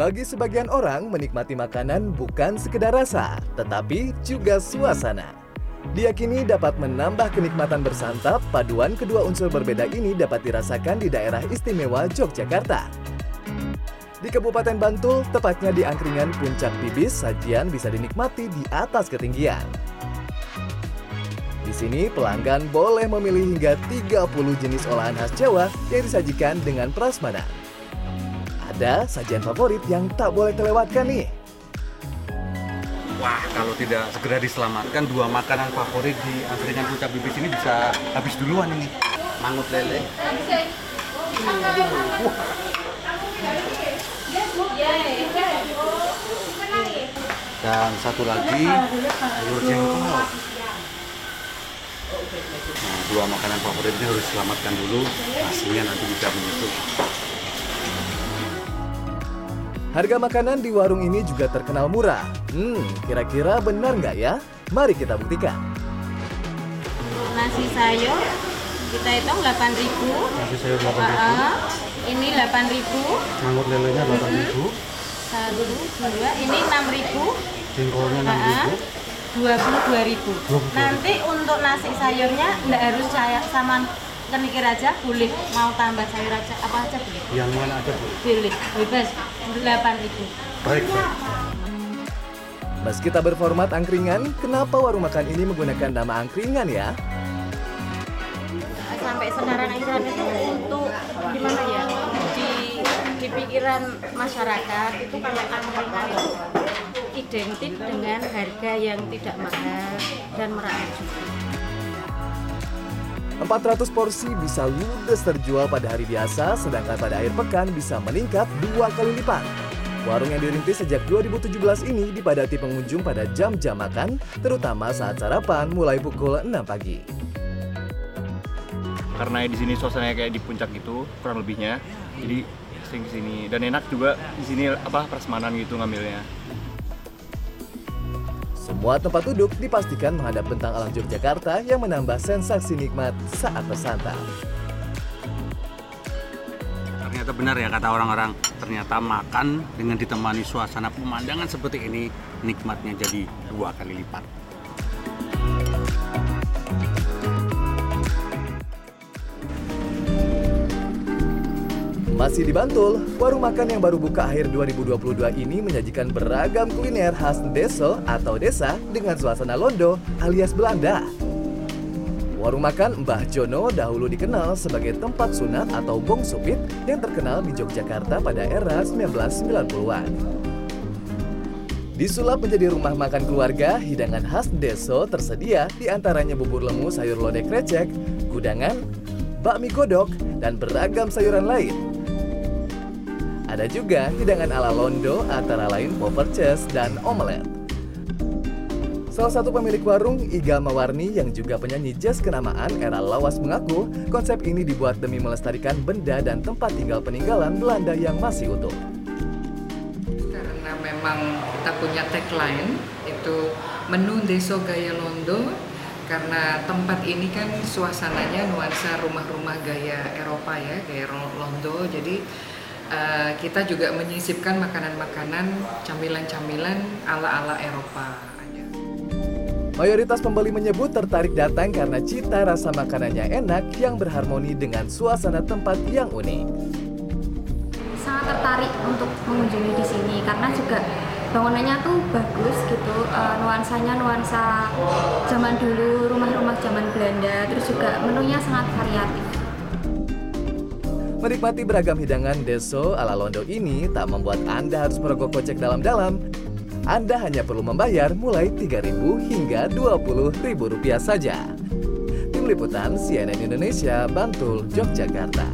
Bagi sebagian orang, menikmati makanan bukan sekedar rasa, tetapi juga suasana. Diyakini dapat menambah kenikmatan bersantap, paduan kedua unsur berbeda ini dapat dirasakan di daerah istimewa Yogyakarta. Di Kabupaten Bantul, tepatnya di angkringan Puncak Bibis, sajian bisa dinikmati di atas ketinggian. Di sini pelanggan boleh memilih hingga 30 jenis olahan khas Jawa yang disajikan dengan prasmanan. Ada sajian favorit yang tak boleh terlewatkan nih. Wah, kalau tidak segera diselamatkan, dua makanan favorit di angkringan puncak bibis ini bisa habis duluan ini. Mangut lele. Dan satu lagi, sayur jengkol. Nah, dua makanan favorit ini harus diselamatkan dulu, hasilnya nanti bisa menyusul. Harga makanan di warung ini juga terkenal murah. Hmm, kira-kira benar nggak ya? Mari kita buktikan. nasi sayur kita hitung 8.000 Nasi sayur 8.000, Ah, ini 8.000 mangut lelenya 8.000, satu dua ini 6.000 jengkolnya Ah, 6.000. 22.000 nanti untuk nasi sayurnya nggak harus saya sama kenikir aja boleh mau tambah sayur aja apa aja boleh Yang mana aja bu? pilih bebas 8.000 Baik, Pak. Meski tak berformat angkringan, kenapa warung makan ini menggunakan nama angkringan ya? sampai sekarang anggaran itu untuk gimana ya di di pikiran masyarakat itu kalau angkringan itu identik dengan harga yang tidak mahal dan meraih juga. 400 porsi bisa ludes terjual pada hari biasa, sedangkan pada akhir pekan bisa meningkat dua kali lipat. Warung yang dirintis sejak 2017 ini dipadati pengunjung pada jam-jam makan, terutama saat sarapan mulai pukul 6 pagi. karena di sini suasananya kayak di puncak gitu kurang lebihnya jadi sering ke sini dan enak juga di sini apa prasmanan gitu ngambilnya Semua tempat duduk dipastikan menghadap bentang alam Yogyakarta yang menambah sensasi nikmat saat bersantap. Ternyata benar ya kata orang-orang, ternyata makan dengan ditemani suasana pemandangan seperti ini, nikmatnya jadi dua kali lipat. Masih di Bantul, warung makan yang baru buka akhir 2022 ini menyajikan beragam kuliner khas deso atau desa dengan suasana Londo alias Belanda. Warung makan Mbah Jono dahulu dikenal sebagai tempat sunat atau bong supit yang terkenal di Yogyakarta pada era 1990-an. Disulap menjadi rumah makan keluarga, hidangan khas deso tersedia di antaranya bubur lemu sayur lodeh krecek, gudangan, bakmi godok, dan beragam sayuran lain. Ada juga hidangan ala Londo antara lain poverches dan omelet. Salah satu pemilik warung, Iga Mawarni yang juga penyanyi jazz kenamaan era lawas mengaku konsep ini dibuat demi melestarikan benda dan tempat tinggal peninggalan Belanda yang masih utuh. Karena memang kita punya tagline itu menu Deso Gaya Londo karena tempat ini kan suasananya nuansa rumah-rumah gaya Eropa ya, gaya Londo. Jadi eh, kita juga menyisipkan makanan-makanan, camilan-camilan ala-ala Eropa. Mayoritas pembeli menyebut tertarik datang karena cita rasa makanannya enak yang berharmoni dengan suasana tempat yang unik. sangat tertarik untuk mengunjungi di sini karena juga bangunannya tuh bagus gitu eh, nuansanya nuansa zaman dulu rumah-rumah zaman Belanda terus juga menunya sangat variatif Menikmati beragam hidangan deso ala Londo ini tak membuat Anda harus merogoh kocek dalam-dalam. Anda hanya perlu membayar mulai 3.000 hingga 20.000 rupiah saja. Tim Liputan CNN Indonesia, Bantul, Yogyakarta.